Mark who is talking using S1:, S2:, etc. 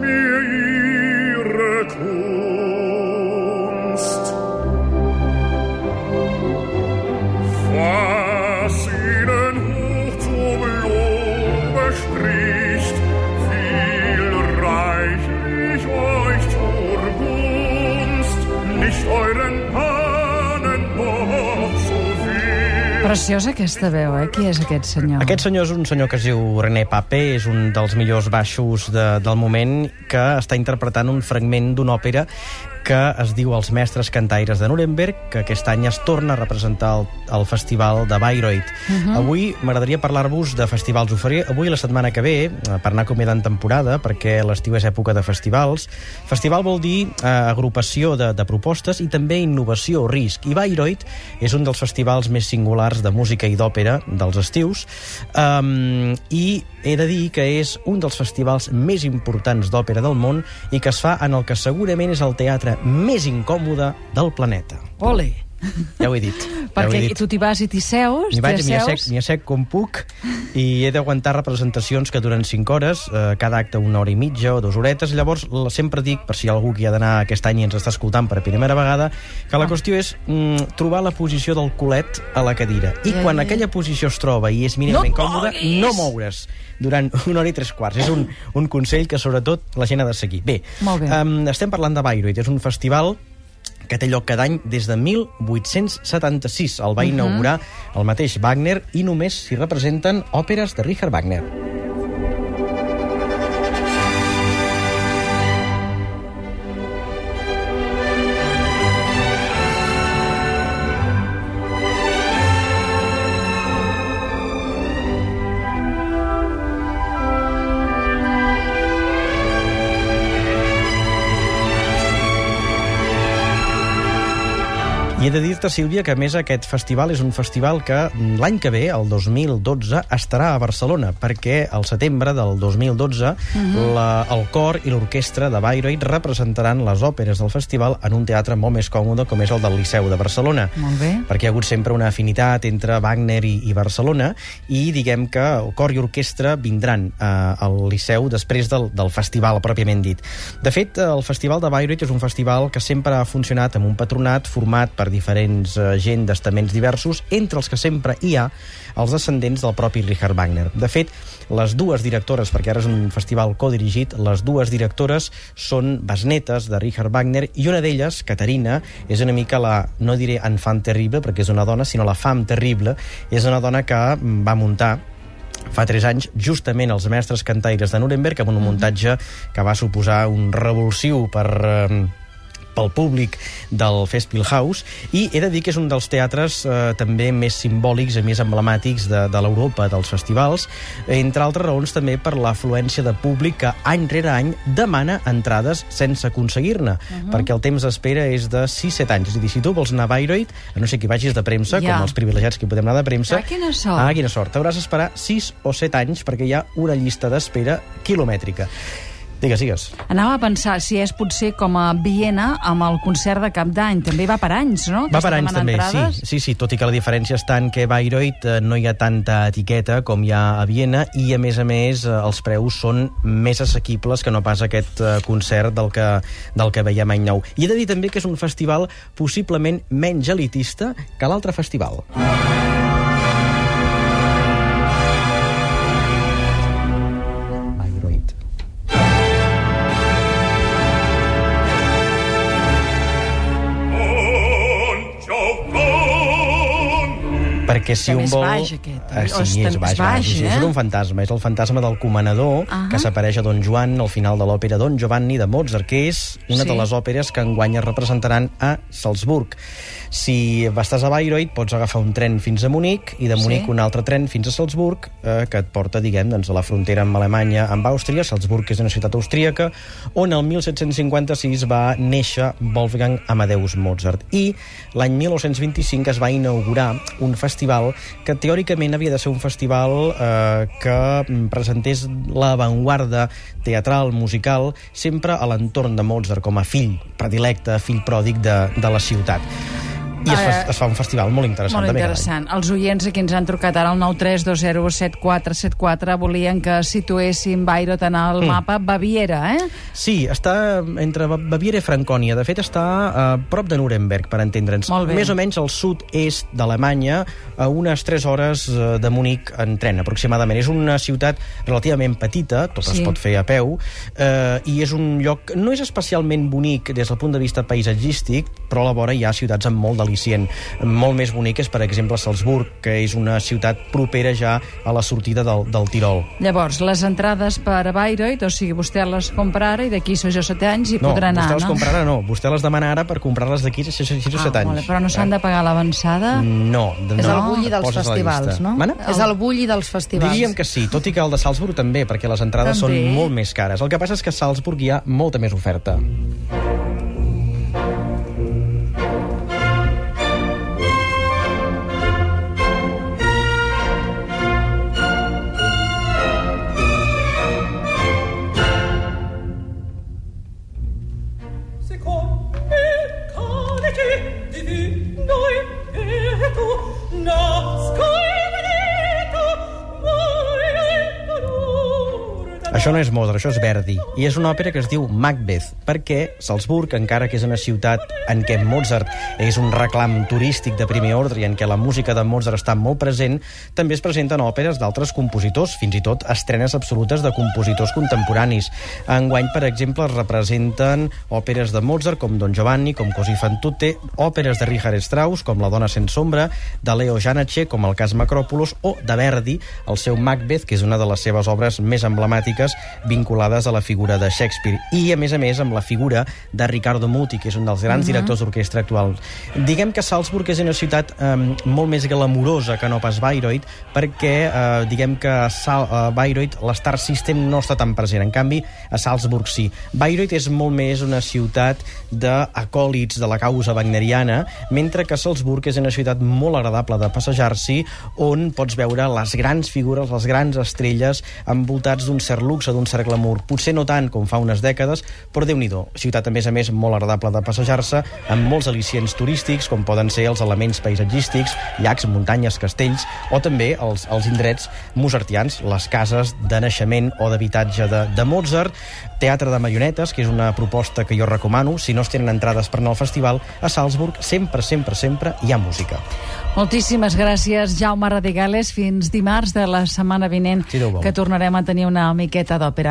S1: mie ire tu
S2: Preciosa aquesta veu, eh? Qui és aquest senyor?
S3: Aquest senyor és un senyor que es diu René Pape, és un dels millors baixos de, del moment, que està interpretant un fragment d'una òpera que es diu Els mestres cantaires de Nuremberg, que aquest any es torna a representar al, al Festival de Bayreuth. Uh -huh. Avui m'agradaria parlar-vos de festivals. Ho faré avui la setmana que ve, eh, per anar acomiadant temporada, perquè l'estiu és època de festivals. Festival vol dir eh, agrupació de, de propostes i també innovació o risc. I Bayreuth és un dels festivals més singulars de música i d'òpera dels estius. Um, I he de dir que és un dels festivals més importants d'òpera del món i que es fa en el que segurament és el teatre més incòmode del planeta.
S2: Ole!
S3: Ja ho he dit. ja
S2: Perquè
S3: he dit.
S2: tu t'hi vas i t'hi seus,
S3: M'hi vaig,
S2: t'hi
S3: m'hi assec,
S2: asseus...
S3: m'hi assec com puc i he d'aguantar representacions que duren 5 hores, eh, cada acte una hora i mitja o dues horetes. Llavors, la- sempre dic, per si hi ha algú que hi ha d'anar aquest any i ens està escoltant per primera vegada, que
S2: Ah.
S3: la qüestió és mm, trobar la posició del culet a la cadira. I
S2: Ja,
S3: quan
S2: ja.
S3: aquella posició es troba i és mínimament
S2: No
S3: còmoda,
S2: moguis!
S3: no moure's durant una hora i tres quarts. És un, un consell que, sobretot, la gent ha de seguir. Bé,
S2: bé.
S3: Um, estem parlant de Bayreuth. És un festival que té lloc cada any des de 1876. El va inaugurar el mateix Wagner i només s'hi representen òperes de Richard Wagner. I he de dir-te, Sílvia, que a més aquest festival és un festival que mm, l'any que ve, el 2012, estarà a Barcelona, perquè al setembre del 2012 la, el cor i l'orquestra de Bayreuth representaran les òperes del festival en un teatre molt més còmode com és el del Liceu de Barcelona.
S2: Molt bé.
S3: Perquè hi ha hagut sempre una afinitat entre Wagner i, i Barcelona i diguem que el cor i orquestra vindran eh, al Liceu després del, del festival pròpiament dit. De fet, el Festival de Bayreuth és un festival que sempre ha funcionat amb un patronat format per diferents eh, gent d'estaments diversos, entre els que sempre hi ha els descendents del propi Richard Wagner. De fet, les dues directores, perquè ara és un festival codirigit, les dues directores són besnetes de Richard Wagner i una d'elles, Caterina, és una mica la, no diré enfant terrible, perquè és una dona, sinó la fam terrible, és una dona que mm, va muntar fa 3 anys, justament els mestres cantaires de Nuremberg, amb un muntatge que va suposar un revulsiu per... Eh, pel públic del Festspielhaus i he de dir que és un dels teatres eh, també més simbòlics i més emblemàtics de, de l'Europa dels festivals, entre altres raons també per l'afluència de públic que any rere any demana entrades sense aconseguir-ne, uh -huh. perquè el temps d'espera és de 6-7 anys. És a dir, si tu vols anar a Bayreuth, a no sé que vagis de premsa,
S2: Ja.
S3: com els privilegiats que podem anar de premsa...
S2: Ah, quina sort.
S3: Ah, quina sort. T'hauràs d'esperar 6 o 7 anys perquè hi ha una llista d'espera quilomètrica. Digues, digues.
S2: Anava a pensar si és potser com a Viena amb el concert de cap d'any. També va per anys, no?
S3: Va per anys també,
S2: entrades?
S3: sí, sí, sí, tot i que la diferència està en que a Bayreuth no hi ha tanta etiqueta com hi ha a Viena i a més a més eh, els preus són més assequibles que no pas aquest eh, concert del que, del que veiem any nou. I he de dir també que és un festival possiblement menys elitista que l'altre festival. Bayreuth. Perquè si un vol...
S2: baix, aquest,
S3: Ah, sí,
S2: O és
S3: baix,
S2: és baix, eh?
S3: és un fantasma, és el fantasma del comanador
S2: Ah.
S3: que s'apareix a Don Joan al final de l'òpera Don Giovanni de Mozart, que és una
S2: Sí.
S3: de les òperes que enguany es representaran a Salzburg. Si estàs a Bayreuth, pots agafar un tren fins a Munic i de Munic
S2: Sí.
S3: un altre tren fins a Salzburg, eh, que et porta, diguem, doncs, a la frontera amb Alemanya, amb Àustria. Salzburg és una ciutat austríaca, on el 1756 va néixer Wolfgang Amadeus Mozart. I l'any 1925 es va inaugurar un festival que teòricament havia de ser un festival eh, que mm, presentés l'avantguarda teatral, musical, sempre a l'entorn de Mozart com a fill predilecte, fill pròdig de, de la ciutat. I es, fa,
S2: Eh,
S3: es fa un festival molt interessant.
S2: Molt
S3: també
S2: interessant. Els oients aquí ens han trucat ara al 932017474 volien que situéssim Bayreuth en el
S3: Mm.
S2: mapa Baviera, eh?
S3: Sí, està entre Ba- Baviera i Francònia. De fet, està a prop de Nuremberg, per entendre'ns. Més o menys al sud-est d'Alemanya, a unes 3 hores eh, de Múnich en tren, aproximadament. És una ciutat relativament petita, tot
S2: Sí.
S3: es pot fer a peu, eh, i és un lloc... No és especialment bonic des del punt de vista paisatgístic, però a la vora hi ha ciutats amb molt d'al·licient. Molt més bonic és, per exemple, Salzburg, que és una ciutat propera ja a la sortida del, del Tirol.
S2: Llavors, les entrades per a Bayreuth, o sigui, vostè les compra ara i d'aquí 6 o 7 anys hi
S3: No,
S2: podrà anar,
S3: vostè les
S2: no?
S3: comprarà, no. Vostè les demana ara per comprar-les d'aquí a 6 o 7
S2: Ah,
S3: anys.
S2: bé, però no s'han de pagar l'avançada?
S3: No, de,
S4: És
S3: no.
S4: el bulli dels festivals, no?
S3: Mana?
S4: És el bulli dels festivals.
S3: Diríem que sí, tot i que el de Salzburg també, perquè les entrades
S2: També.
S3: són molt més cares. El que passa és que a Salzburg hi ha molta més oferta. Això no és Mozart, això és Verdi. I és una òpera que es diu Macbeth, perquè Salzburg, encara que és una ciutat en què Mozart és un reclam turístic de primer ordre i en què la música de Mozart està molt present, també es presenten òperes d'altres compositors, fins i tot estrenes absolutes de compositors contemporanis. Enguany, per exemple, es representen òperes de Mozart com Don Giovanni, com Così fan tutte, òperes de Richard Strauss, com La dona sense ombra, de Leo Janache, com el cas Macròpolis, o de Verdi, el seu Macbeth, que és una de les seves obres més emblemàtiques vinculades a la figura de Shakespeare. I, a més a més, amb la figura de Ricardo Muti, que és un dels grans directors d'orquestra actuals. Diguem que Salzburg és una ciutat eh, molt més glamurosa que no pas Bayreuth, perquè eh, diguem que a, Sal, a Bayreuth l'Star System no està tan present. En canvi, a Salzburg sí. Bayreuth és molt més una ciutat d'acòlits de la causa wagneriana, mentre que Salzburg és una ciutat molt agradable de passejar-s'hi, on pots veure les grans figures, les grans estrelles, envoltats d'un cert luxe, d'un cert glamour. Potser no tant com fa unes dècades, però déu nhi Ciutat, a més a més, molt agradable de passejar-se, amb molts al·licients turístics, com poden ser els elements paisatgístics, llacs, muntanyes, castells, o també els, els indrets mozartians, les cases de naixement o d'habitatge de, de Mozart, teatre de marionetes, que és una proposta que jo recomano, si no es tenen entrades per anar al festival, a Salzburg sempre, sempre, sempre hi ha música.
S2: Moltíssimes gràcies, Jaume Radigales. Fins dimarts de la setmana vinent,
S3: vol.
S2: que tornarem a tenir una miqueta d'òpera.